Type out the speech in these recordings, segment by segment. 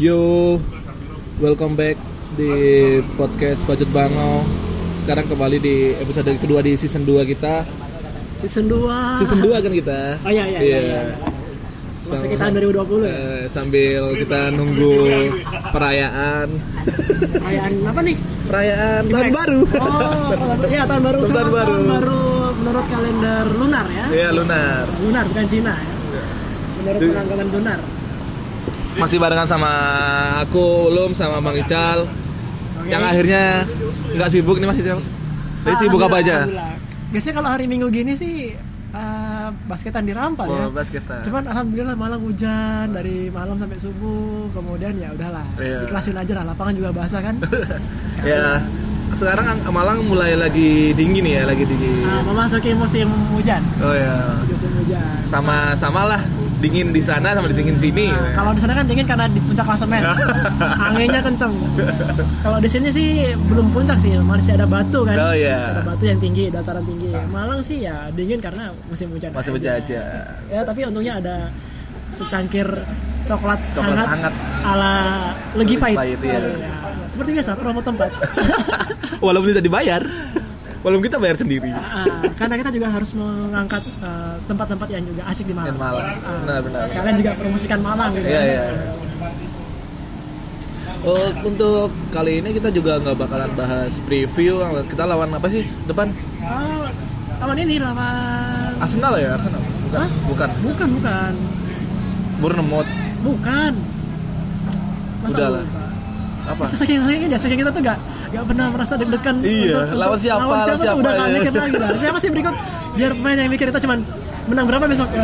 Yo, welcome back di podcast Budget Bango. Sekarang kembali di episode kedua di season 2 kita. Season 2 Season 2 kan kita. Oh iya iya iya, iya. Masa kita 2020 ya? Eh, sambil kita nunggu perayaan Perayaan apa nih? perayaan tahun Imlek. baru. Oh, tahun baru. Iya, tahun baru. Tahun baru. Tahun baru menurut kalender lunar ya. Iya, lunar. Lunar bukan Cina ya. Menurut Duh. penanggalan lunar. Masih barengan sama aku, Ulum sama Bang Ical. Yang akhirnya nggak sibuk nih Mas Ical. Jadi sibuk apa aja? Alhamdulillah. Biasanya kalau hari Minggu gini sih eh, basketan di Rampal ya. Oh, basketan. Cuman alhamdulillah malam hujan dari malam sampai subuh. Kemudian ya udahlah, Iya. ikhlasin aja lah. Lapangan juga basah kan. Ya, sekarang Malang mulai lagi dingin ya, lagi dingin. Nah, memasuki musim hujan. Oh ya. Musim hujan. Sama sama lah dingin di sana sama dingin sini. Nah, kalau di sana kan dingin karena di puncak klasemen. Anginnya kenceng. Kalau di sini sih belum puncak sih, masih ada batu kan. Oh. Masih ada batu yang tinggi, dataran tinggi. Malang sih ya dingin karena musim hujan. Masih berjajah. Ya, tapi untungnya ada secangkir coklat, Coklat hangat, hangat. ala legi pahit. Pahit, iya. Ya, Seperti biasa promo tempat. Walaupun tidak dibayar. Walaupun kita bayar sendiri. Ah, karena kita juga harus mengangkat eh, tempat-tempat yang juga asik di Malang. Malang. Ah, Benar-benar. Sekalian juga promosikan Malang gitu. Iya, kan. iya. Oh, untuk kali ini kita juga nggak bakalan bahas preview. Kita lawan apa sih depan? Oh, lawan ini lawan Arsenal ya, Arsenal. Bukan. Hah? Bukan. Bukan, bukan. Bournemouth. Bukan. Masa Udah lah. Apa? Saking saking dia, saking kita tuh gak, gak pernah merasa deg-degan. Iya, lawan siapa, lawan lawan siapa, udah gak ya. mikir lagi lah. Siapa sih berikut? Biar pemain yang mikir kita cuman menang berapa besok?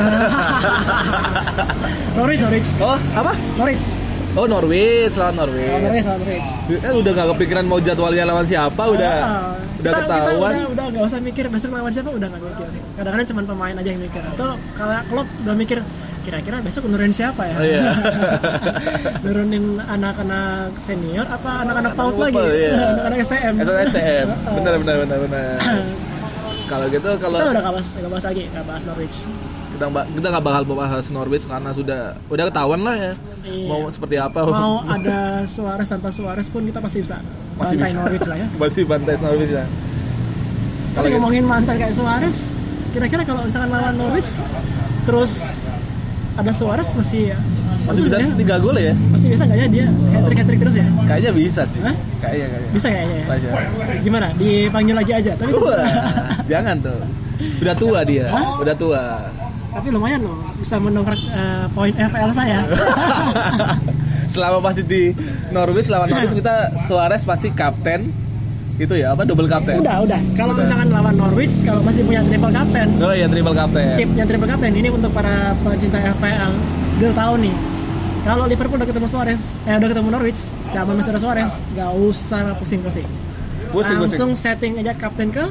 Norwich, Norwich, Oh, apa? Norwich. Oh, Norwich, lawan Oh, Norwich. Norwich, lawan Norwich. Kan udah nggak kepikiran mau jadwalnya lawan siapa, udah Ah, udah kita- ketahuan. Kita udah, udah gak usah mikir besok lawan siapa, udah gak mikir. Kadang-kadang cuma pemain aja yang mikir. Atau kalau Klopp udah mikir kira-kira besok nurunin siapa ya? Oh, iya. nurunin anak-anak senior apa anak-anak paut lagi? iya. anak-anak STM. STM. Benar benar benar benar. Kalau gitu kalau Kita udah gak bahas, bahas lagi, gak bahas Norwich. kita ba- kita nggak bakal bahas Norwich karena sudah udah ketahuan lah ya Iya. mau seperti apa Mau ada Suarez tanpa Suarez pun kita pasti bisa Masih bantai bisa. Norwich lah ya. masih bantai Norwich ya Kalau gitu. ngomongin mantan kayak Suarez, kira-kira kalau misalkan lawan Norwich terus ada Suarez masih masih bisa ya? tiga gol ya Masih bisa nggak ya dia hat trick hat trick terus ya? kayaknya bisa sih Hah? kayaknya kayaknya Bisa kayaknya ya. Bisa. Gimana? Dipanggil lagi aja. Tapi Wah, jangan tuh udah tua dia Hah? udah tua tapi lumayan loh bisa mendongkrak eh, poin FL saya. selama pasti di Norwich lawan Norwich kita Suarez pasti kapten itu ya apa double kapten udah, udah. Kalau Udah. misalkan lawan Norwich kalau masih punya triple captain, oh iya triple kapten chipnya triple captain ini untuk para pencinta FPL udah tahu nih. Kalau Liverpool udah ketemu Suarez, eh udah ketemu Norwich, zaman masih ada Suarez, gak usah pusing-pusing. pusing pusing Langsung setting aja kapten ke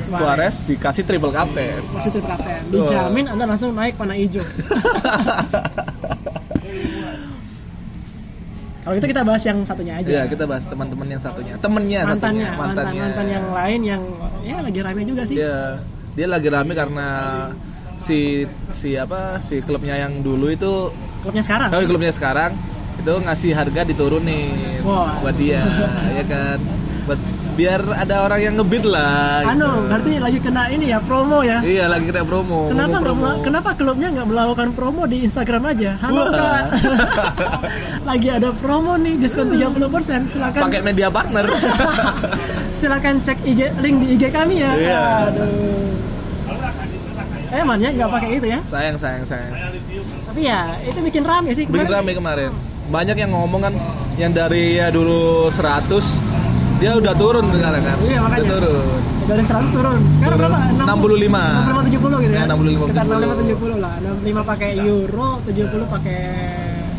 Suarez. Suarez dikasih triple kapten Masih triple captain. Dijamin Anda langsung naik panah hijau. Kalau itu kita bahas yang satunya aja. Iya, kita bahas teman-teman yang satunya. Temennya mantannya, satunya, mantan mantan yang lain yang ya lagi rame juga sih. Dia dia lagi rame karena si si apa si klubnya yang dulu itu Klubnya sekarang. kalau klubnya sekarang itu ngasih harga diturunin Wah. buat dia ya kan buat biar ada orang yang ngebid lah gitu. Anu, berarti lagi kena ini ya promo ya. iya lagi kena promo Kenapa promo, kenapa klubnya nggak melakukan promo di Instagram aja? Halo kak, lagi ada promo nih diskon 30% silakan pakai media partner silakan cek IG link di IG kami ya. Iya. Aduh. Eh mannya nggak pakai itu ya? sayang sayang sayang Tapi ya itu bikin rame sih bikin kemarin. rame kemarin banyak yang ngomong kan yang dari ya dulu 100 dia udah turun sekarang kan Iya, makanya. Udah turun Dari 100 turun. Sekarang Turun. berapa? 65. 65 70 gitu ya. Ya, 65, Sekitar 70. 65 70 lah. 65 pakai euro, 70 pakai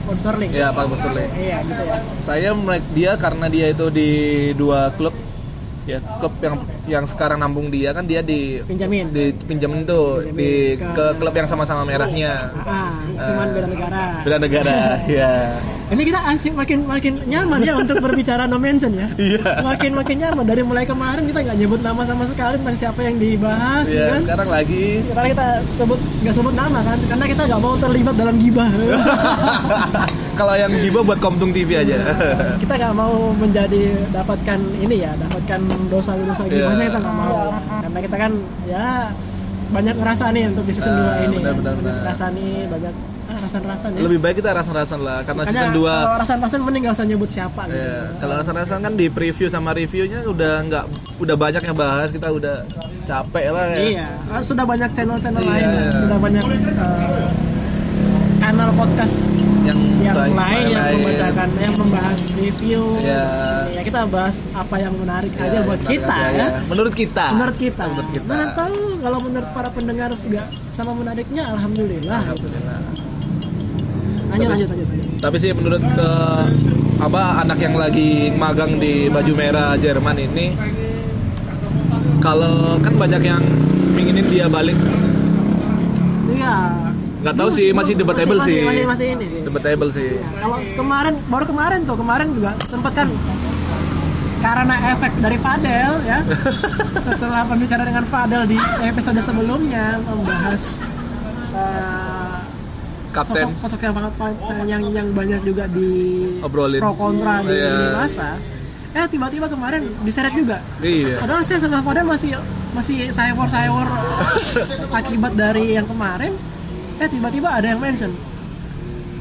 pound sterling. ya Pak Sterling Iya, gitu ya. saya dia karena dia itu di dua klub ya klub yang yang sekarang nambung dia kan dia di Pinjamin. dipinjemin tuh Pinjemin di ke- ke klub yang sama-sama merahnya. Ah, cuman beda negara. Bela negara, ya. Ini kita asik makin makin nyaman ya untuk berbicara no mention ya. Iya. Makin makin nyaman dari mulai kemarin kita nggak nyebut nama sama sekali tentang siapa yang dibahas Iya, kan. sekarang lagi Karena kita sebut nggak sebut nama kan, karena kita nggak mau terlibat dalam gibah. kalau yang giba buat Komtung TV aja. kita nggak mau menjadi dapatkan ini ya, dapatkan dosa-dosa gibahnya Iya. kita nggak mau. Karena kita kan ya banyak ngerasa nih untuk di season 2 ini. benar, benar, banyak benar. ngerasa nih, banyak ah, rasan-rasan ya. Lebih baik kita rasan-rasan lah karena Makanya season 2 kalau rasan-rasan mending nggak usah nyebut siapa gitu. Ya, kalau rasan-rasan kan di preview sama reviewnya udah nggak udah banyak yang bahas kita udah capek lah ya. Iya, kan sudah banyak channel-channel Iya. lain, sudah banyak eh, kanal podcast Yang, yang baik- lain yang lain. membacakan, yang membahas review. Sini ya kita bahas apa yang menarik Ya, aja buat kita aja, ya. Menurut kita. Menurut kita. Menurut kita. Mana tahu kalau menurut para pendengar juga sama menariknya, alhamdulillah. Alhamdulillah. Lanjut, lanjut, lanjut. lanjut. Tapi sih menurut ke apa anak yang lagi magang di baju merah Jerman ini kalau kan banyak yang inginin dia balik Iya. Nggak tahu sih, masih debatable masih, sih. Masih, masih ini. debatable sih. Kalau kemarin baru kemarin tuh kemarin juga sempat kan karena efek dari Fadel ya setelah pembicaraan dengan Fadel di episode sebelumnya membahas eh, Kapten sosok sosok yang banget yang yang banyak juga di Obrolin. pro kontra di Iya. lini masa eh tiba-tiba kemarin diseret juga Iya. padahal saya sama Fadel masih masih sayur sayur akibat dari yang kemarin eh tiba-tiba ada yang mention.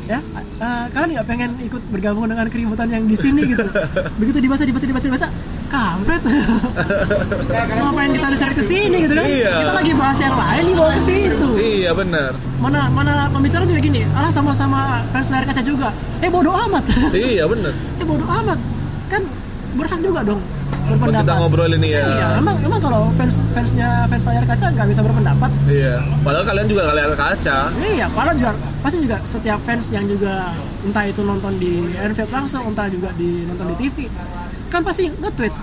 Ya eh, kalian nggak pengen ikut bergabung dengan keributan yang di sini gitu? Begitu dibahas dibahas dibahas dibahas kampret. Ngapain kita diseret ke sini gitu kan? Iya. kita lagi bahas yang lain dibawa ke situ. Iya benar. mana mana pembicara juga gini alah sama-sama fans layar kaca juga. Eh bodoh amat. Iya benar. eh bodoh amat. Kan berhak juga dong berpendapat kita ngobrol ini ya. iya emang emang kalau fans fansnya fans layar kaca nggak bisa berpendapat Iya. Padahal kalian juga kalian kaca. iya padahal juga pasti juga setiap fans yang juga entah itu nonton di Anfield langsung entah juga di nonton di TV kan pasti nge-tweet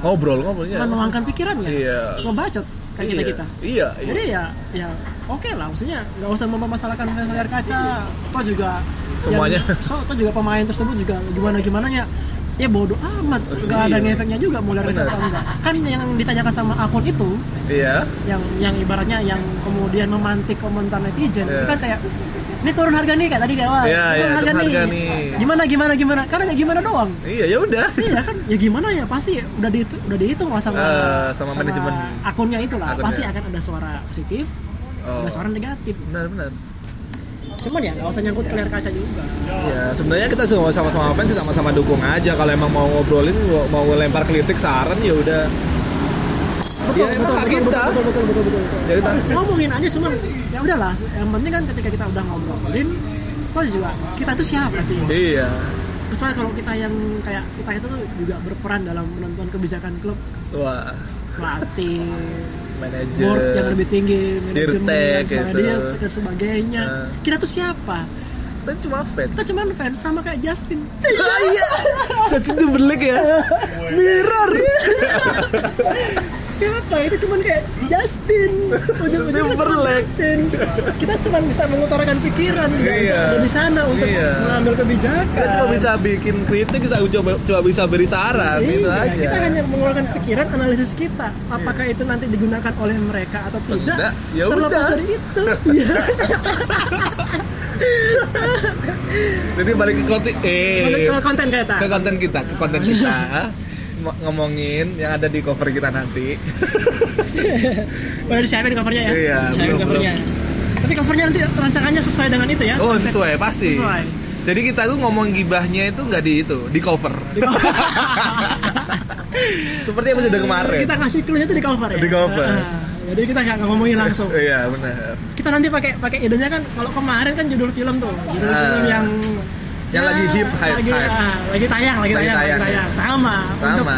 Ngobrol ngobrolnya. menuangkan pikirannya Iya. ngebacot kayak kita kita Iya. iya. jadi ya ya oke lah maksudnya nggak usah mempermasalahkan fans layar kaca toh juga Semuanya. yang, so toh juga pemain tersebut juga gimana gimana ya ya bodoh amat nggak ada Iya. ngefeknya juga mau kaca atau enggak kan yang ditanyakan sama akun itu Iya. yang yang ibaratnya yang kemudian memantik komentar netizen Iya. itu kan kayak ini turun harga nih kayak tadi di awal Iya, iya, turun harga nih. gimana gimana gimana karena ya gimana doang Iya ya udah. iya kan ya gimana ya pasti udah dihitung udah dihitung lah sama Eh, sama manajemen. akunnya itu lah Akunnya. pasti akan ada suara positif Oh. ada suara negatif Benar benar. Cuman ya nggak usah nyangkut ke layar kaca juga Ya sebenarnya kita semua sama-sama fans sih sama-sama dukung aja kalau emang mau ngobrolin mau lempar kritik saran ya udah. betul Ya, betul, betul, kita. betul, betul, betul, betul, betul. Ya, kita- ngomongin aja cuman ya udahlah yang penting kan ketika kita udah ngobrolin toh juga kita tuh siapa sih Iya. kecuali kalau kita yang kayak kita itu tuh juga berperan dalam menentukan kebijakan klub Wah. pelatih Manajer. board yang lebih tinggi manajemen dan sebagainya, gitu. dan sebagainya Nah. kita tuh siapa Kita cuma fans. kita cuman fans sama kayak Justin Iya. Justin Timberlake ya. Mirror. siapa itu cuman kayak Justin ujung-ujungnya Timberlake. Justin kita cuman bisa mengutarakan pikiran bisa Iya. ada di sana untuk Iya. mengambil kebijakan Kita cuma bisa bikin kritik, kita coba coba bisa beri saran itu Iya, aja. kita hanya mengeluarkan pikiran analisis kita apakah itu nanti digunakan oleh mereka atau tidak, Tidak, ya terlepas udah. dari itu Iya. Jadi balik ke konten eh Balik ke konten kita ke konten kita, ke konten kita. Mo- ngomongin yang ada di cover kita nanti. udah disiapin covernya ya Iya, Disiapin belum, covernya tapi covernya nanti rancangannya sesuai dengan itu ya Oh, Konsep- sesuai pasti. sesuai Jadi kita tuh ngomong gibahnya itu nggak di itu, di cover. Seperti episode kemarin. kita kasih clue itu di cover ya Di cover. Ah, jadi kita nggak ngomongin langsung Iya, benar. kita nanti pakai pakai idenya kan kalau kemarin kan judul film tuh judul Ah. film yang Yang lagi hip, hype, lagi, hype. ah, lagi tayang lagi, Lagi tayang, tayang, lagi tayang sama, untuk Sama.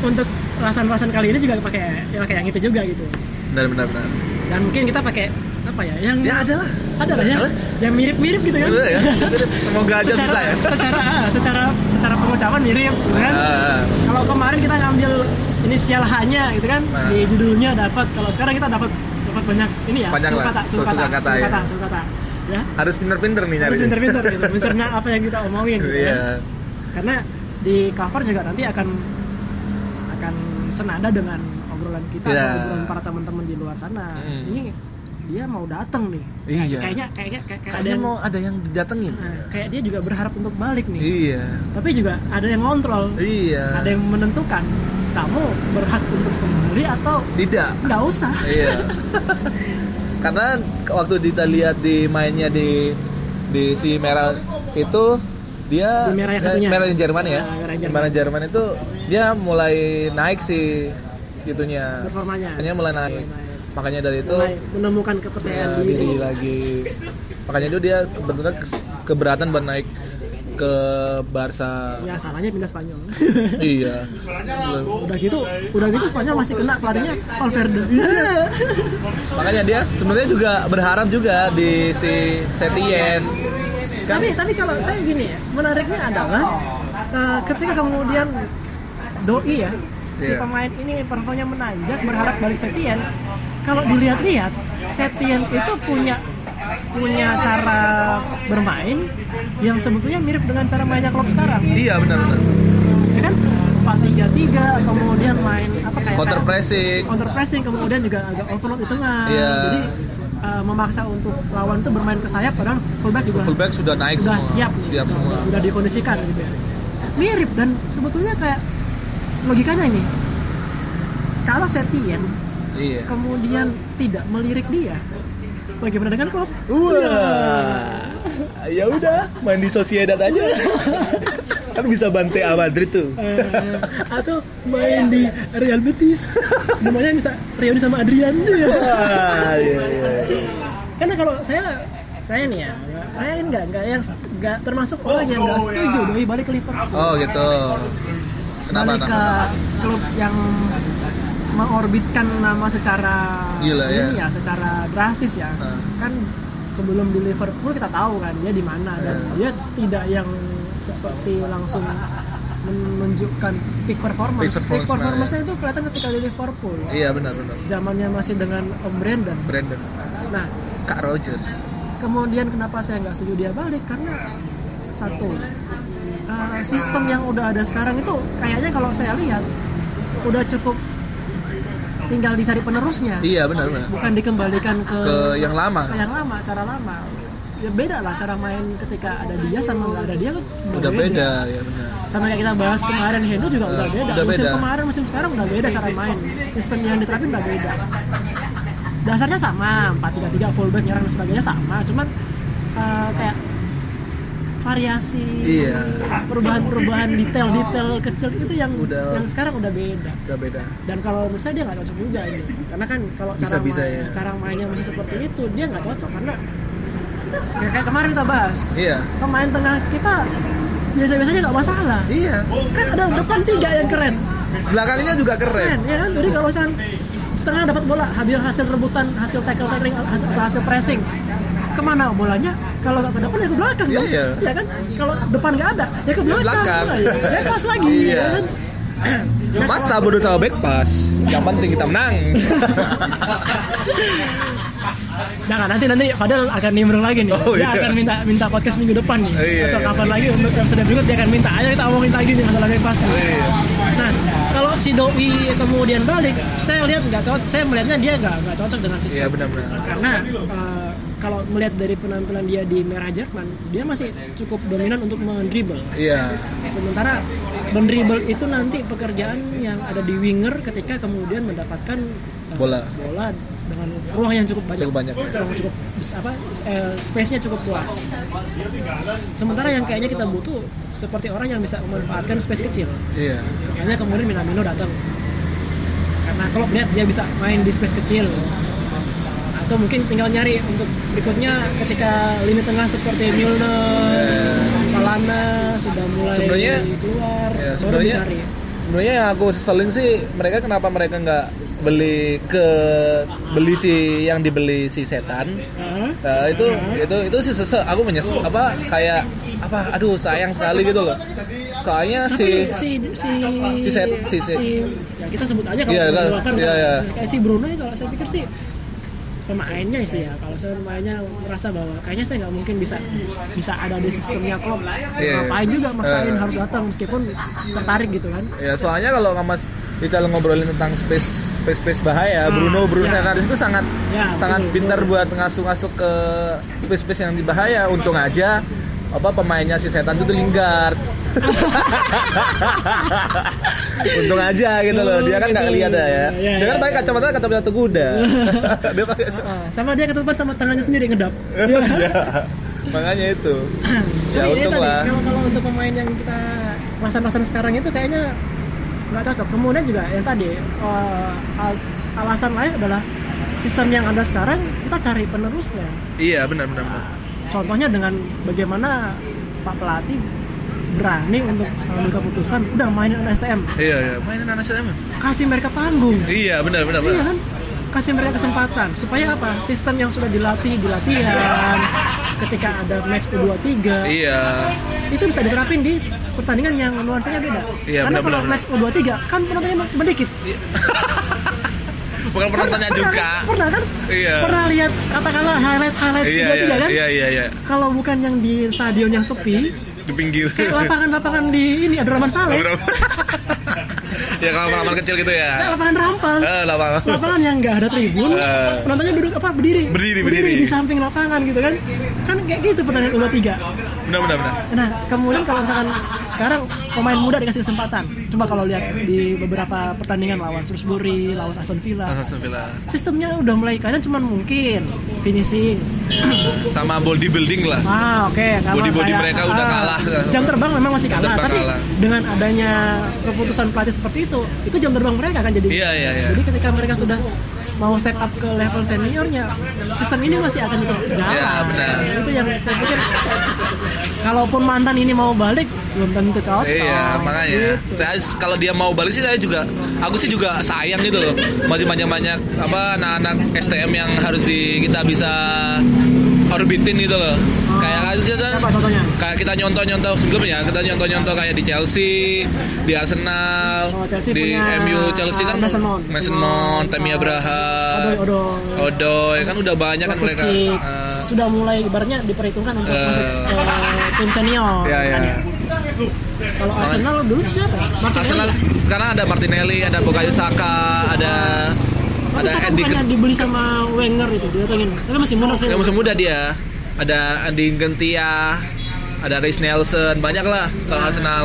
untuk rasan-rasan kali ini juga pakai ya pakai yang itu juga gitu Benar benar benar. dan mungkin kita pakai apa ya yang Ya ada lah. ada lah ya yang mirip-mirip gitu kan ya. Semoga aja secara, bisa ya. secara ah, secara secara pengucapan mirip gitu kan Ah, kalau kemarin kita ngambil inisial hanya gitu kan Nah. di judulnya dapat kalau sekarang kita dapat dapat banyak ini ya lah, sulkata sulkata, ya. sulkata sulkata ya Harus pinter-pinter nih nyari. harus pinter-pinter gitu mencerna apa yang kita omongin gitu Iya. ya. karena di cover juga nanti akan akan senada dengan obrolan kita Iya. atau obrolan para teman-teman di luar sana Mm. ini dia mau datang nih Iya. kayaknya kayaknya kayak, kayak ada yang mau ada yang didatengin. nah, kayak dia juga berharap untuk balik nih Iya. tapi juga ada yang ngontrol Iya. ada yang menentukan kamu berhak untuk kembali atau Tidak. nggak usah Iya. Karena waktu kita lihat di mainnya di di si merah itu dia Di merah yang satunya. merah Jerman ya. Ah, merah Jerman. Merah Jerman itu dia mulai naik sih gitunya. performanya Makanya mulai naik. Makanya dari itu mulai menemukan kepercayaan ya, diri, diri lagi. Makanya itu dia benar keberatan buat naik ke Barca. ya salahnya pindah Spanyol iya. udah gitu udah gitu Spanyol masih kena pelatihnya Valverde Makanya dia sebenarnya juga berharap juga di si Setien. Kan tapi tapi kalau saya gini ya menariknya adalah eh, ketika kemudian doi ya si Iya. pemain ini performanya menanjak berharap balik Setien kalau dilihat-lihat Setien itu punya punya cara bermain yang sebetulnya mirip dengan cara mainnya klub sekarang iya benar-benar. ya kan 4-3-3 kemudian main apa kayak Counter pressing. counter pressing kemudian juga agak overload di tengah Iya. jadi uh, memaksa untuk lawan itu bermain ke sayap padahal fullback juga Fullback sudah naik sudah semua. siap Siap semua. udah dikondisikan gitu ya mirip dan sebetulnya kayak logikanya ini kalau Setien Iya. kemudian tidak melirik dia bagaimana dengan klub Wah. Ya udah, main di Sociedad aja. kan bisa Bante A Madrid tuh. Eh, atau main di Real Betis namanya bisa reuni sama Adrian Wah, iya, iya. karena kalau saya saya nih ya saya ini nggak nggak yang nggak termasuk orang yang nggak setuju doi balik ke Liverpool Oh gitu. Kenapa? balik ke kenapa? klub yang mengorbitkan nama secara Gila, ini ya. ya secara drastis ya Nah. kan sebelum di Liverpool kita tahu kan dia di mana dan dia tidak yang seperti langsung menunjukkan peak performance. Peak performance, performance-nya itu kelihatan ketika di Liverpool. Iya benar-benar. Zamannya masih dengan Om Brandon. Brandon, Nah, Kak Rogers. kemudian kenapa saya nggak setuju dia balik karena satu uh, sistem yang udah ada sekarang itu kayaknya kalau saya lihat udah cukup tinggal dicari penerusnya Iya benar-benar. bukan dikembalikan ke, Ke yang lama. ke yang lama cara lama ya beda lah cara main ketika ada dia sama nggak ada dia kan Udah beda ya benar. sama kayak kita bahas kemarin Hendo juga udah beda udah musim beda. kemarin musim sekarang udah beda cara main sistem yang diterapin udah beda dasarnya sama 4-3-3 fullback nyerang dan sebagainya sama cuman eh, kayak variasi Iya. perubahan-perubahan detail-detail kecil itu yang Udah- yang sekarang udah beda Udah beda. dan kalau menurut saya dia nggak cocok juga ini karena kan kalau cara Bisa-bisa main, ya. cara mainnya masih seperti itu dia nggak cocok karena ya kayak kemarin kita bahas Iya. pemain tengah kita biasa-biasanya nggak masalah Iya. kan ada depan tiga yang keren Belakangnya juga keren keren. ya kan jadi kalau misalkan tengah dapat bola hasil hasil rebutan hasil tackle tackling hasil, hasil pressing ke mana bolanya kalau nggak ke depan ya ke belakang Iya, dong. iya. ya kan kalau depan nggak ada ya ke belakang, belakang. Nah, ya, pas lagi Iya. ya kan Mas bodoh sama back pass. Yang penting kita menang. Nah, nanti nanti Fadel akan nimbrung lagi nih. Oh, dia iya. akan minta minta podcast minggu depan nih. Iya, Atau iya. kapan lagi untuk episode berikut dia akan minta. Ayo kita omongin lagi nih masalah bebas nih. Iya. Nah, kalau si Doi kemudian balik, saya lihat nggak cocok. Saya melihatnya dia nggak nggak cocok dengan sistem. Iya benar-benar. Karena eh, kalau melihat dari penampilan dia di merah Jerman, dia masih cukup dominan untuk mendribble. Iya. Sementara mendribble itu nanti pekerjaan yang ada di winger ketika kemudian mendapatkan eh, Bola. bola dengan ruang yang cukup banyak. Cukup banyak. Ruang cukup apa eh, space-nya cukup luas. Sementara yang kayaknya kita butuh seperti orang yang bisa memanfaatkan space kecil. Iya. Kayaknya kemudian Minamino datang. Karena kalau lihat dia bisa main di space kecil. Atau mungkin tinggal nyari untuk berikutnya ketika lini tengah seperti Milner, Palana sudah mulai Sebenarnya- keluar, Ya, baru dicari. sebenarnya yang aku seselin sih mereka kenapa mereka nggak beli ke beli si yang dibeli si setan Hah? Nah, itu itu itu sih sese aku menyes apa kayak apa aduh sayang sekali gitu loh kayaknya si si si Si set- si- si- ya kita sebut aja kalau Iya, sebut kan. Kan. iya. kayak si Bruno ya kalau saya pikir sih pemainnya sih ya kalau saya pemainnya merasa bahwa kayaknya saya nggak mungkin bisa bisa ada di sistemnya klub Iya. ngapain juga maksain Eh. harus datang meskipun tertarik gitu kan ya soalnya kalau nggak mas Ical ngobrolin tentang space space space bahaya Bruno Bruno ya. Fernandes itu sangat Ya, sangat betul, pintar betul. buat ngasuh-ngasuh ke space space yang dibahaya untung aja apa pemainnya si setan itu Lingard untung aja gitu loh dia kan nggak gitu. lihat ya Iya, dia kan iya, pakai kacamata kacamata kuda dia pakai Ah, sama dia ketutupan sama tangannya sendiri ngedap Iya. makanya itu ya untung lah Kalau kalau untuk pemain yang kita pasan-pasan sekarang itu kayaknya nggak cocok. Kemudian juga yang tadi eh, al- alasan lain adalah sistem yang ada sekarang kita cari penerusnya. iya benar benar benar Contohnya dengan bagaimana Pak pelatih berani untuk mengambil keputusan udah mainin STM iya iya. Mainan anak saya kasih mereka panggung. Iya benar benar iya benar kan? Kasih mereka kesempatan. Supaya apa? Sistem yang sudah dilatih di latihan ketika ada match U23 iya. Itu bisa diterapin di pertandingan yang nuansanya beda. Iya, Karena kalau benar-benar. match U23 kan penontonnya cuma dikit. bukan penontonnya Pernah juga. kan? Pernah kan? Iya. Pernah lihat katakanlah highlight highlight iya U23 iya. kan? iya iya iya. Kalau bukan yang di stadion yang sepi, di pinggir kayak lapangan-lapangan di ini Abdurrahman Saleh, ya kalau lapangan kecil gitu ya kayak lapangan rampal. eh lapangan Lapangan yang nggak ada tribun, Eh. penontonnya duduk apa berdiri, Berdiri, berdiri. di samping lapangan gitu kan? Kan kayak gitu pertandingan U23. Benar benar benar Nah, kemudian kalau misalkan sekarang pemain muda dikasih kesempatan, coba kalau lihat di beberapa pertandingan lawan Shrewsbury, lawan Aston Villa, Alhamdulillah sistemnya udah mulai kalian cuman mungkin finishing. sama bodybuilding lah Ah, oke. kalau Body-body kayak, mereka udah ah, kalah. Jam terbang memang masih kalah, tapi kalah. dengan adanya keputusan pelatih seperti itu, itu jam terbang mereka kan jadi. Iya, iya, iya. Jadi ketika mereka sudah mau step up ke level seniornya, sistem ini masih akan tetap jalan. Iya, benar. Itu yang saya pikir. Kalaupun mantan ini mau balik, belum tentu cocok. Iya, makanya. Gitu. Saya kalau dia mau balik sih saya juga aku sih juga sayang gitu loh. Masih banyak-banyak apa anak-anak STM yang harus di kita bisa orbitin gitu loh. Kayak kita Siapa contohnya? kayak kita nyontoh-nyontoh sebelumnya, kita nyontoh-nyontoh kayak di Chelsea, di Arsenal, Oh, Chelsea di punya, MU Chelsea kan uh, Mason Mount. Mason Mount, Tammy Oh, Abraham, Odoy, Odoy. Odoy kan udah banyak kan mereka. Eh, sudah mulai ibaratnya diperhitungkan untuk Eh. masuk ke tim senior. Iya, iya. kan ya? Kalau Arsenal dulu siapa? Martinelli. Arsenal sekarang ada Martinelli, ada Bukayo Saka, ada Tapi ada Saka Andy dibeli sama Wenger itu didatengin. Karena masih muda sih. yang musim muda dia. Ada Andy Gentia, ada Reece Nelson, banyak lah kalau Arsenal.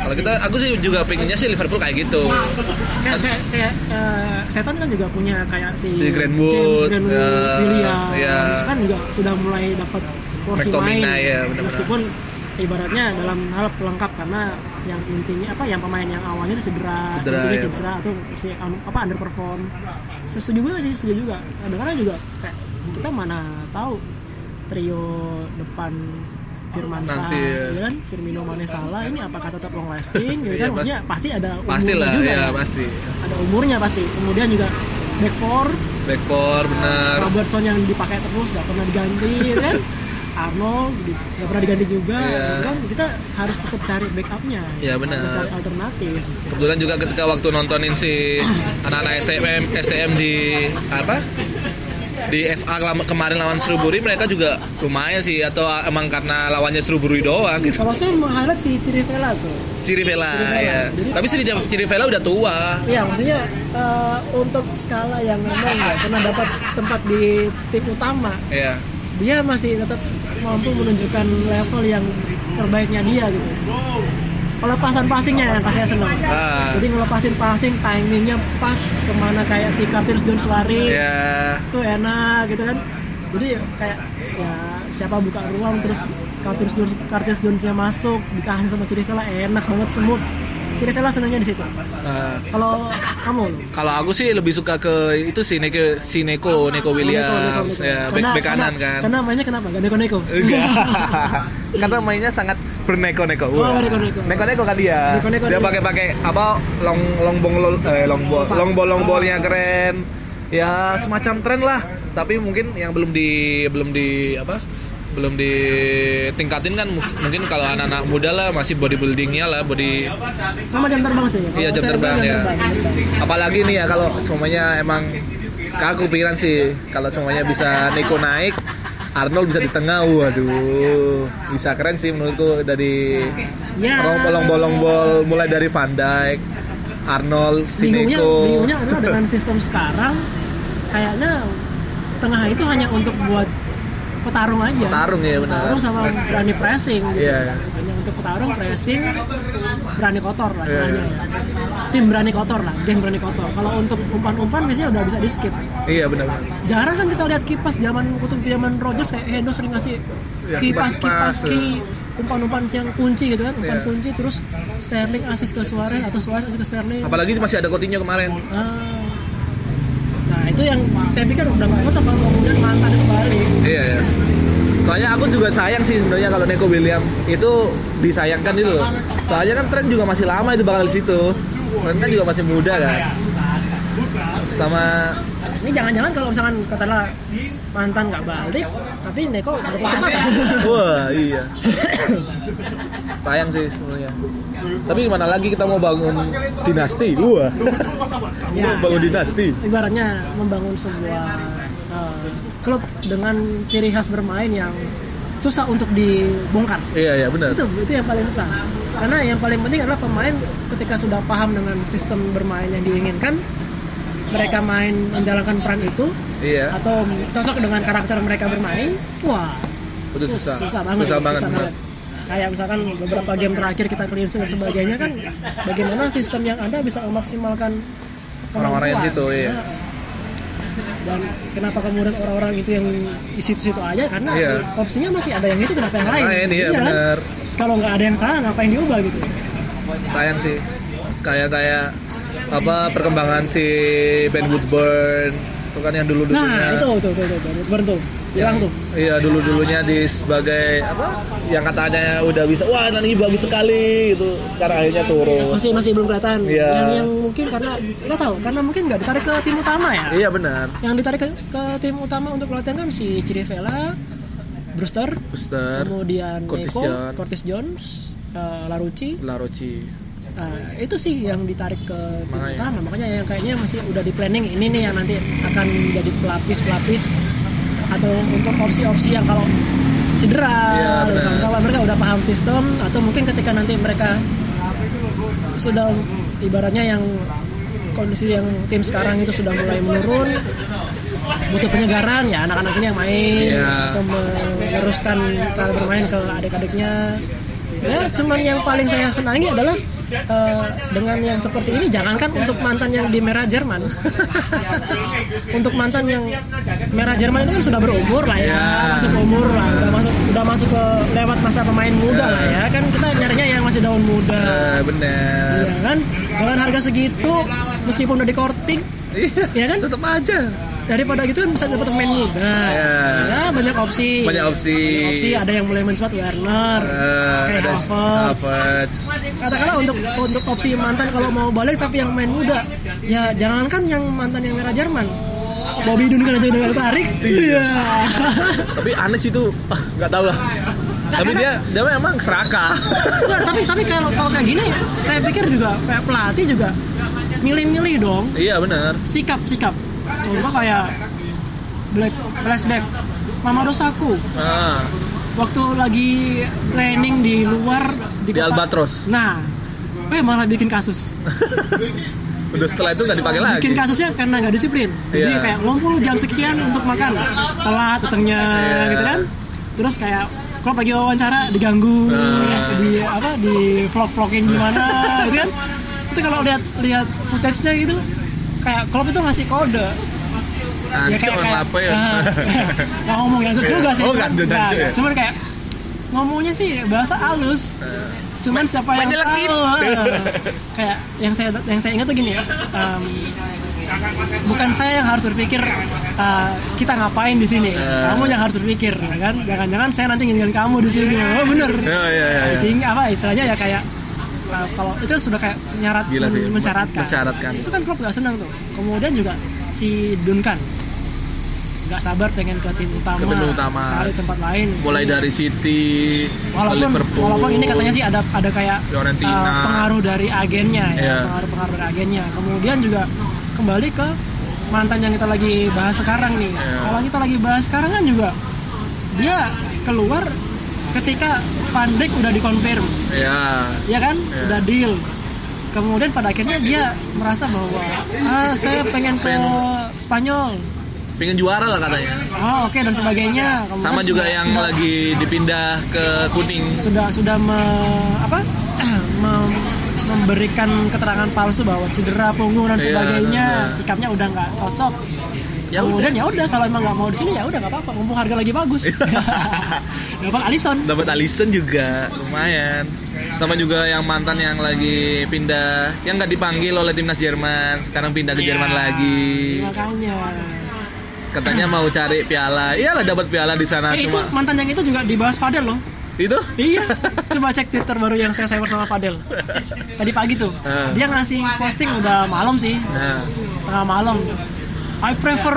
Kalau kita, aku sih juga pengennya sih Liverpool kayak gitu. Kayak kayak, kayak eh, setan kan juga punya kayak si Si Greenwood, James Greenwood, ya, William, ya. kan juga sudah mulai dapat porsi McTominay, main. ya, benar-benar. Meskipun ibaratnya dalam hal pelengkap karena yang intinya apa yang pemain yang awalnya itu cedera, Cedera, ya. cedera atau si un- apa underperform. Setuju juga sih, setuju juga. Kadang-kadang juga kayak kita mana tahu trio depan Firmansyah, Nanti, ya. ya kan? Firmino, Mane, Salah ini apakah tetap long lasting? gitu Iya, kan? Maksudnya pasti ada Pasti umurnya lah, juga ya ya. pasti. Ada umurnya pasti. Kemudian juga back four, Back four bener. Robertson yang dipakai terus gak pernah diganti ya kan? Arnold di- gak pernah diganti juga Iya. gitu kan kita harus tetap cari backupnya Iya, benar. harus cari alternatif Kebetulan juga ketika waktu nontonin si anak-anak STM STM di apa? Di FA kemarin lawan Shrewsbury mereka juga lumayan sih atau emang karena lawannya Shrewsbury doang gitu. kalau saya highlight si Cirivella tuh Cirivella Cirivella. ya. Jadi- Tapi si Cirivella udah tua. Iya, maksudnya eh, untuk skala yang memang nggak pernah dapat tempat di tim utama, Ya. dia masih tetap mampu menunjukkan level yang terbaiknya dia gitu. Pelepasan passingnya yang saya senang. Ah. Jadi ngelepasin passing, timingnya pas ke mana kayak si Curtis Jones lari, Ya. itu enak gitu kan. Jadi kayak ya siapa buka ruang terus Jones Curtis Jonesnya masuk dikasih sama Cirivella enak banget semut Ciri Vela senangnya di situ. Nah, Kalau kamu kalau aku sih lebih suka ke itu sih Neko si Neko Neko Williams Neko, Neko, Neko. ya Karena- back kanan karena- kan Karena mainnya kenapa? Gak neko-neko. enggak karena mainnya sangat berneko-neko Oh, neko-neko. neko-neko kan dia Neko-neko dia dia. pakai pakai apa long long ball eh long ball long ball long ballnya keren ya semacam tren lah tapi mungkin yang belum di belum di apa belum ditingkatin kan mu- mungkin kalau anak-anak muda lah masih bodybuildingnya lah body Sama jam terbang sih. Iya jam terbang ya. jam terbang, terbang. Apalagi nih ya kalau semuanya emang aku pikiran sih kalau semuanya bisa Neko naik, Arnold bisa di tengah, waduh, bisa keren sih menurutku dari Ya. bolong bolong bol mulai dari Van Dijk, Arnold, si bingungnya bingungnya adalah dengan sistem sekarang kayaknya tengah itu hanya untuk buat petarung aja Petarung ya benar. petarung sama berani pressing gitu. Iya. hanya untuk petarung pressing berani kotor lah Iya. istilahnya ya tim berani kotor lah geng berani kotor kalau untuk umpan-umpan biasanya udah bisa di skip Iya benar. jarang kan kita lihat kipas zaman waktu zaman Rogers kayak Hendo sering ngasih Ya, kipas kipas-kipas, kipas ki umpan-umpan yang kunci gitu kan umpan Iya. kunci terus Sterling asis ke Suarez atau Suarez asis ke Sterling Apalagi masih ada Coutinho kemarin. Ah. Itu yang saya pikir udah cocok kalau kemudian mantan itu balik. Iya ya. Soalnya aku juga sayang sih sebenarnya kalau Neko William itu disayangkan itu loh. Soalnya kan tren juga masih lama itu bakal di situ. Tren kan juga masih muda kan. Sama Ini jangan-jangan kalau misalkan katakanlah mantan nggak balik, tapi Neko dapat kesempatan. wah iya. sayang sih sebenarnya. Tapi gimana lagi kita mau bangun dinasti? Wah. Ya. Mau bangun dinasti. Ibaratnya membangun sebuah eh, klub dengan ciri khas bermain yang susah untuk dibongkar. Iya iya benar. Itu itu yang paling susah. Karena yang paling penting adalah pemain ketika sudah paham dengan sistem bermain yang diinginkan, mereka main menjalankan peran itu Iya. atau cocok dengan karakter mereka bermain, wah Itu susah. susah banget, Susah banget. susah banget. Kayak misalkan beberapa game terakhir kita sheet dan sebagainya kan, bagaimana sistem yang ada bisa memaksimalkan Orang-orang yang situ, iya. Dan kenapa kemudian orang-orang itu yang di situ-situ aja? Karena Iya. opsinya masih ada yang itu, kenapa yang lain? Lain, iya, kan? benar. Kalau nggak ada yang salah, ngapain diubah gitu? sayang sih kayak kayak apa perkembangan si Ben Woodburn itu kan yang dulu dulunya Nah, itu tuh, tuh, tuh, tuh, Woodburn tuh, hilang tuh. iya dulu dulunya di sebagai apa yang katanya udah bisa wah nanti bagus sekali gitu sekarang akhirnya turun Masih masih belum kelihatan. Iya. Yang yang mungkin karena nggak tahu, karena mungkin nggak ditarik ke tim utama ya. iya benar Yang ditarik ke, ke tim utama untuk pelatihan kan si Chirivella, Brewster, Buster kemudian Curtis Neko, Jones. Curtis Jones, eh, Larucci. Laroci Nah, itu sih yang ditarik ke tim utama. Makanya yang kayaknya masih udah di planning ini nih yang nanti akan jadi pelapis-pelapis atau untuk opsi-opsi yang kalau cedera, benar. kalau mereka udah paham sistem atau mungkin ketika nanti mereka sudah ibaratnya yang kondisi yang tim sekarang itu sudah mulai menurun butuh penyegaran ya anak-anak ini yang main Iya. atau meneruskan cara bermain ke adik-adiknya ya cuman yang paling saya senangi adalah eh, dengan yang seperti ini jangankan untuk mantan yang di merah Jerman. Untuk mantan yang merah Jerman itu kan sudah berumur lah ya. Iya. masuk umur lah. Udah masuk udah masuk ke lewat masa pemain muda lah ya. Kan kita nyarinya yang masih daun muda. Eh, bener. Iya kan? Dengan harga segitu meskipun udah di korting iya Iya kan? tetap aja daripada gitu kan bisa dapat pemain muda. Iya. ya banyak opsi. Banyak opsi. Banyak opsi. Ada yang mulai mencuat Werner Eh, kayak ada Havertz. Katakanlah untuk untuk opsi mantan kalau mau balik tapi yang main muda. Ya jangankan yang mantan yang merah Jerman. Bobby Dun kan aja udah tarik iya. Tapi Anes itu ah, nggak tahu lah. Tapi dia dia memang serakah Nggak, tapi tapi kalau kalau kayak gini saya pikir juga kayak pelatih juga milih-milih dong. Iya benar sikap sikap contoh kayak black flashback. Mamadou Saku ah, waktu lagi training di luar di kota- Albatros? Nah eh malah bikin kasus. Udah setelah itu nggak dipakai lagi? Bikin kasusnya karena nggak disiplin. Jadi Iya. kayak ngumpul jam sekian untuk makan. Telat datangnya Iya. gitu kan. Terus kayak kalau pagi wawancara diganggu Nah. di apa di vlog vlogin gimana? Gitu kan. Itu kalau lihat lihat footage-nya gitu kayak Klopp itu ngasih kode. Ancok apa ya? ah, nggak ngomong yang juga sih. Oh, cuman, ya? cuman kayak ngomongnya sih bahasa halus. Cuman siapa yang tahu eh. kayak yang saya yang saya ingat tuh gini ya em, bukan saya yang harus berpikir eh, kita ngapain di sini. Eh. kamu yang harus berpikir ya kan? Jangan-jangan saya nanti ninggalin kamu di sini. Oh bener. Ya, ya, ya, ya. Ting- apa istilahnya ya kayak uh, kalau itu sudah kayak nyarat Gila sih, men- mensyaratkan. mensyaratkan. Itu kan klub gak senang tuh. Kemudian juga si Duncan nggak sabar pengen ke tim utama, Ke tim utama. cari tempat lain. mulai dari City walaupun Liverpool walaupun ini katanya sih ada ada kayak Fiorentina. uh, pengaruh dari agennya ya, Iya. pengaruh-pengaruh dari agennya. Kemudian juga kembali ke mantan yang kita lagi bahas sekarang nih. Iya. Kalau kita lagi bahas sekarang kan juga dia keluar ketika Van Dijk udah dikonfirm. Ya ya kan? Iya. udah deal. Kemudian pada akhirnya dia merasa bahwa ah saya pengen ke Spanyol. pengen juara lah katanya. Oh oke dan sebagainya. Kemudian sama juga sudah- yang sudah, lagi dipindah ke kuning. sudah sudah me- apa? Mem- memberikan keterangan palsu bahwa cedera punggung dan Iya, sebagainya. iya. sikapnya udah nggak cocok Ya kemudian ya udah kalau emang nggak mau di sini ya udah nggak apa-apa. Mumpung harga lagi bagus. Dapat Alisson. Dapat Alisson juga. Lumayan. Sama juga yang mantan yang lagi pindah yang nggak dipanggil oleh timnas Jerman. Sekarang pindah ke Iya. Jerman lagi. makanya. Katanya mau cari piala. Iyalah dapat piala di sana eh, itu cuma mantan yang itu juga dibahas Fadel loh. Itu? Iya, coba cek Twitter baru yang saya sayang bersama Fadel. Tadi pagi tuh, Ah. dia ngasih posting udah malam sih, nah tengah malam. I prefer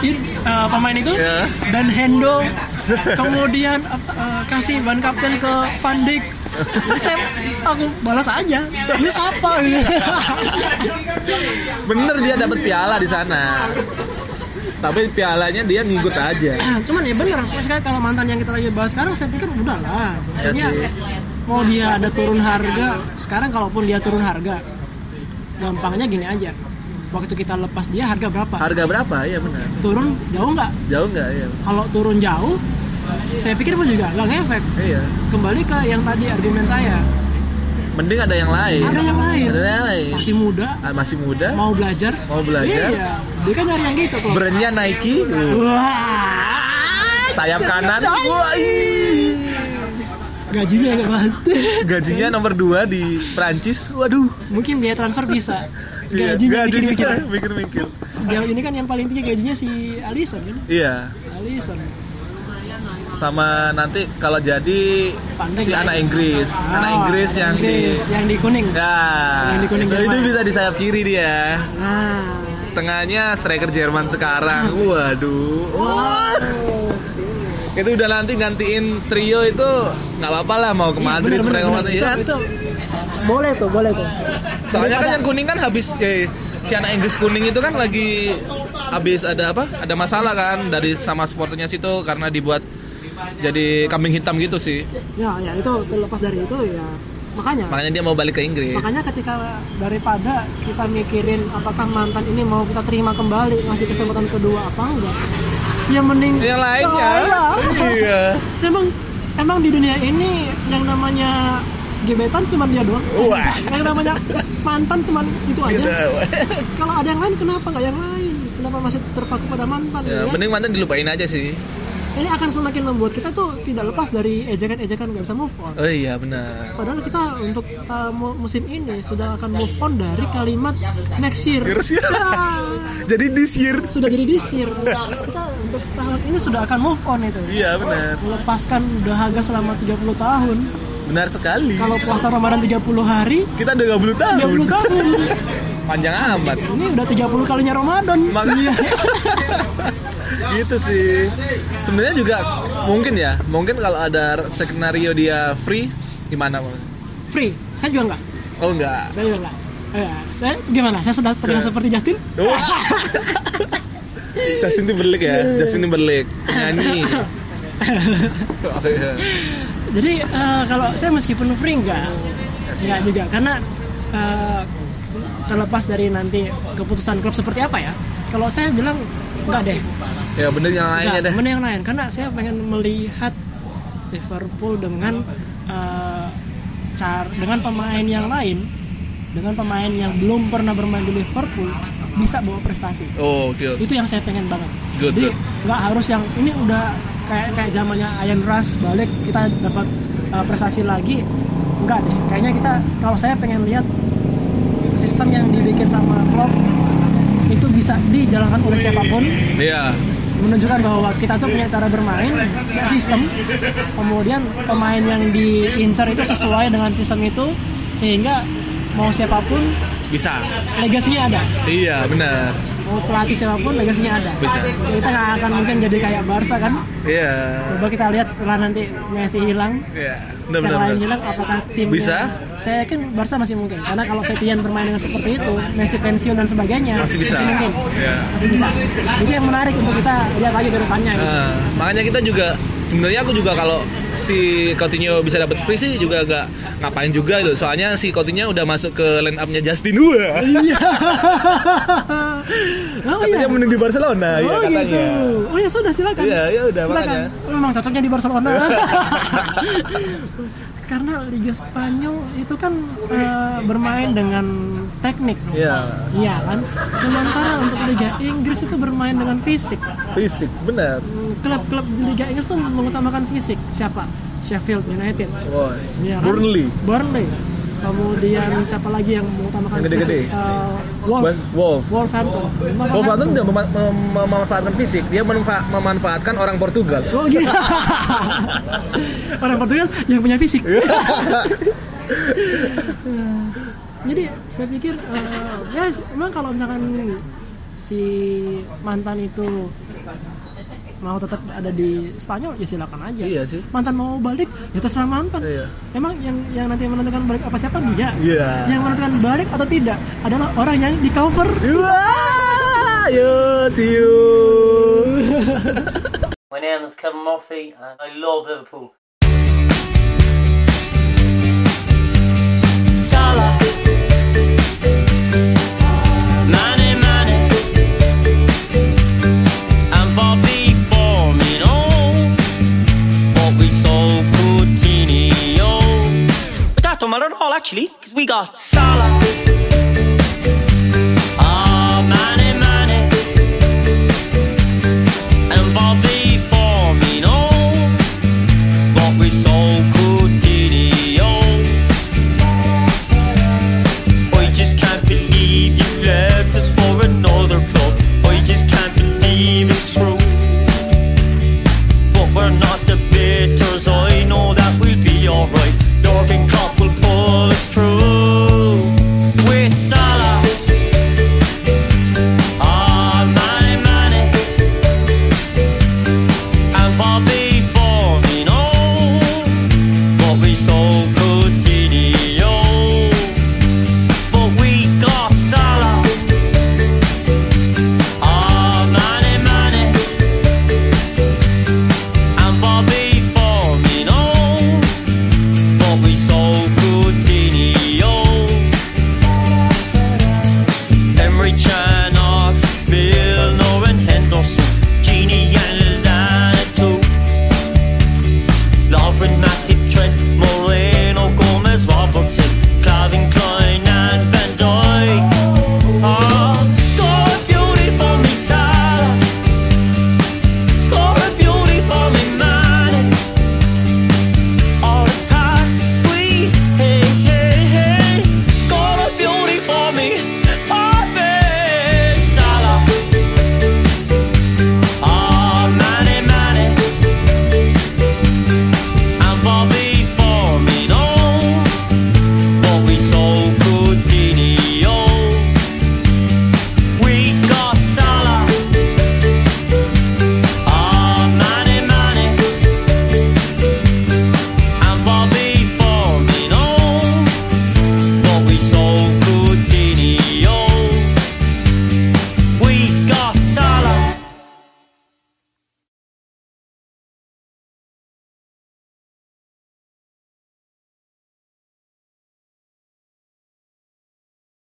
in- uh, pemain itu Ya. dan Hendo, kemudian apa, uh, kasih ban kapten ke Van Dijk. Jadi saya aku balas aja, ini siapa? bener dia dapat piala di sana tapi pialanya dia ngikut aja Cuman ya bener, maksudnya kalau mantan yang kita lagi bahas sekarang saya pikir udah lah. Maksudnya sih. mau dia ada turun harga, sekarang kalaupun dia turun harga, gampangnya gini aja. Waktu kita lepas dia harga berapa? harga berapa ya benar Turun jauh nggak? jauh nggak ya Kalau turun jauh, saya pikir pun juga nggak ngefek. iya Kembali ke yang tadi argumen saya, mending ada yang lain ada yang lain. ada yang lain Masih muda, Ah, masih muda mau belajar. Mau belajar. Iya, dia kan nyari yang gitu kok. brandnya Nike uh, Wah, sayap kanan wah gajinya nggak bantu. gajinya nomor 2 di Prancis waduh Mungkin biaya transfer bisa. Iya, Gajinya gajinya mikir-mikir. mikir-mikir Sejauh ini kan yang paling tinggi gajinya si Alisson kan? iya Alisson. sama nanti kalau jadi si ya? anak Inggris anak Oh, Inggris yang di yang di kuning. ya Yang di kuning itu, itu bisa di sayap kiri dia Nah, tengahnya striker Jerman sekarang waduh wow. itu udah nanti gantiin trio itu nggak apa-apa lah mau ke Madrid Iya, bener, mereka bener, bener. kan? Itu, itu boleh tuh, boleh tuh. soalnya kan yang kuning kan habis eh, si anak Inggris kuning itu kan lagi habis ada apa? Ada masalah kan dari sama supporternya situ karena dibuat jadi kambing hitam gitu sih. Ya, ya itu terlepas dari itu ya makanya. Makanya dia mau balik ke Inggris. Makanya ketika daripada kita mikirin apakah mantan ini mau kita terima kembali ngasih kesempatan kedua apa enggak ya mending yang lainnya. Ya, iya. Emang emang di dunia ini yang namanya gebetan cuma dia doang. Wah. yang namanya mantan cuma itu aja. Gitu. kalau ada yang lain kenapa? Nggak yang lain. Kenapa masih terpaku pada mantan ya, ya? mending mantan dilupain aja sih. Ini akan semakin membuat kita tuh tidak lepas dari ejekan-ejekan nggak bisa move on. Oh iya benar. Padahal kita untuk uh, mu- musim ini sudah akan move on dari kalimat next year. Ya, jadi this year. Sudah jadi this year. Kita untuk tahun ini sudah akan move on itu. Iya benar. Melepaskan dahaga selama 30 tahun benar sekali. Kalau puasa Ramadan 30 hari kita udah 30 tahun 30 tahun. Panjang amat. Ini udah 30 kalinya Ramadan. Makanya. Gitu sih. Sebenarnya juga mungkin ya, mungkin kalau ada skenario dia free gimana Bang? free. Saya juga enggak Oh enggak. saya juga enggak Eh, saya gimana? Saya sudah terlihat seperti Justin? Oh. Justin Timberlake ya, Justin Timberlake. Nyanyi. Oh, iya. Jadi eh, kalau saya meskipun free enggak, enggak juga karena eh, terlepas dari nanti keputusan klub seperti apa ya. Kalau saya bilang enggak deh, Ya bener yang lainnya enggak, deh. mana yang lain karena saya pengen melihat Liverpool dengan eh, car dengan pemain yang lain, dengan pemain yang belum pernah bermain di Liverpool bisa bawa prestasi. Oh, oke. oke. itu yang saya pengen banget Good, jadi good. nggak harus yang ini udah kayak kayak zamannya Ian Rush balik kita dapat uh, prestasi lagi enggak deh kayaknya kita kalau saya pengen lihat sistem yang dibikin sama Klopp itu bisa dijalankan oleh siapa pun Iya. menunjukkan bahwa kita tuh punya cara bermain punya sistem kemudian pemain yang diincar itu sesuai dengan sistem itu sehingga mau siapa pun Bisa. legasinya ada Iya, benar. Mau pelatih siapa pun legasinya ada Bisa. kita nggak akan mungkin jadi kayak Barca kan Iya. coba kita lihat setelah nanti Messi hilang Iya. Benar yang lain hilang apakah tim Bisa? saya yakin Barca masih mungkin karena kalau Setien bermain dengan seperti itu Messi pensiun dan sebagainya Masih bisa. mungkin Iya. masih bisa jadi yang menarik untuk kita lihat lagi ke depannya gitu. Nah, makanya kita juga sebenarnya aku juga kalau si Coutinho bisa dapat free sih juga gak ngapain juga gitu. Soalnya si Coutinho udah masuk ke line up-nya Justin Wah. Iya. oh iya. Katanya mending di Barcelona ya Oh katanya. gitu. Oh ya sudah silakan. Iya, ya udah, silakan. makanya. Memang cocoknya di Barcelona. Karena Liga Spanyol itu kan eh, bermain dengan teknik. Iya, Iya kan? Sementara untuk Liga Inggris itu bermain dengan fisik. fisik benar. Klub-klub di Liga Inggris tuh mengutamakan fisik. Siapa? Sheffield United. Bos. Iya kan? Burnley. Burnley. Kemudian siapa lagi yang mengutamakan Yang gede-gede. fisik? Eh, Wolf. Wolf. Wolverhampton. Wolverhampton tidak mema- mem- memanfaatkan fisik, dia memanfa- memanfaatkan orang Portugal. Oh gitu. Orang Portugal yang punya fisik. Jadi saya pikir eh, ya emang kalau misalkan si mantan itu mau tetap ada di Spanyol ya silakan aja. Iya sih. Mantan mau balik ya terserah mantan. Iya. Emang yang yang nanti menentukan balik apa siapa dia? Iya. Yang menentukan balik atau tidak adalah orang yang di cover. Wah, yo, see you. My name is Kevin Murphy and I love Liverpool. All actually, because we got Salah.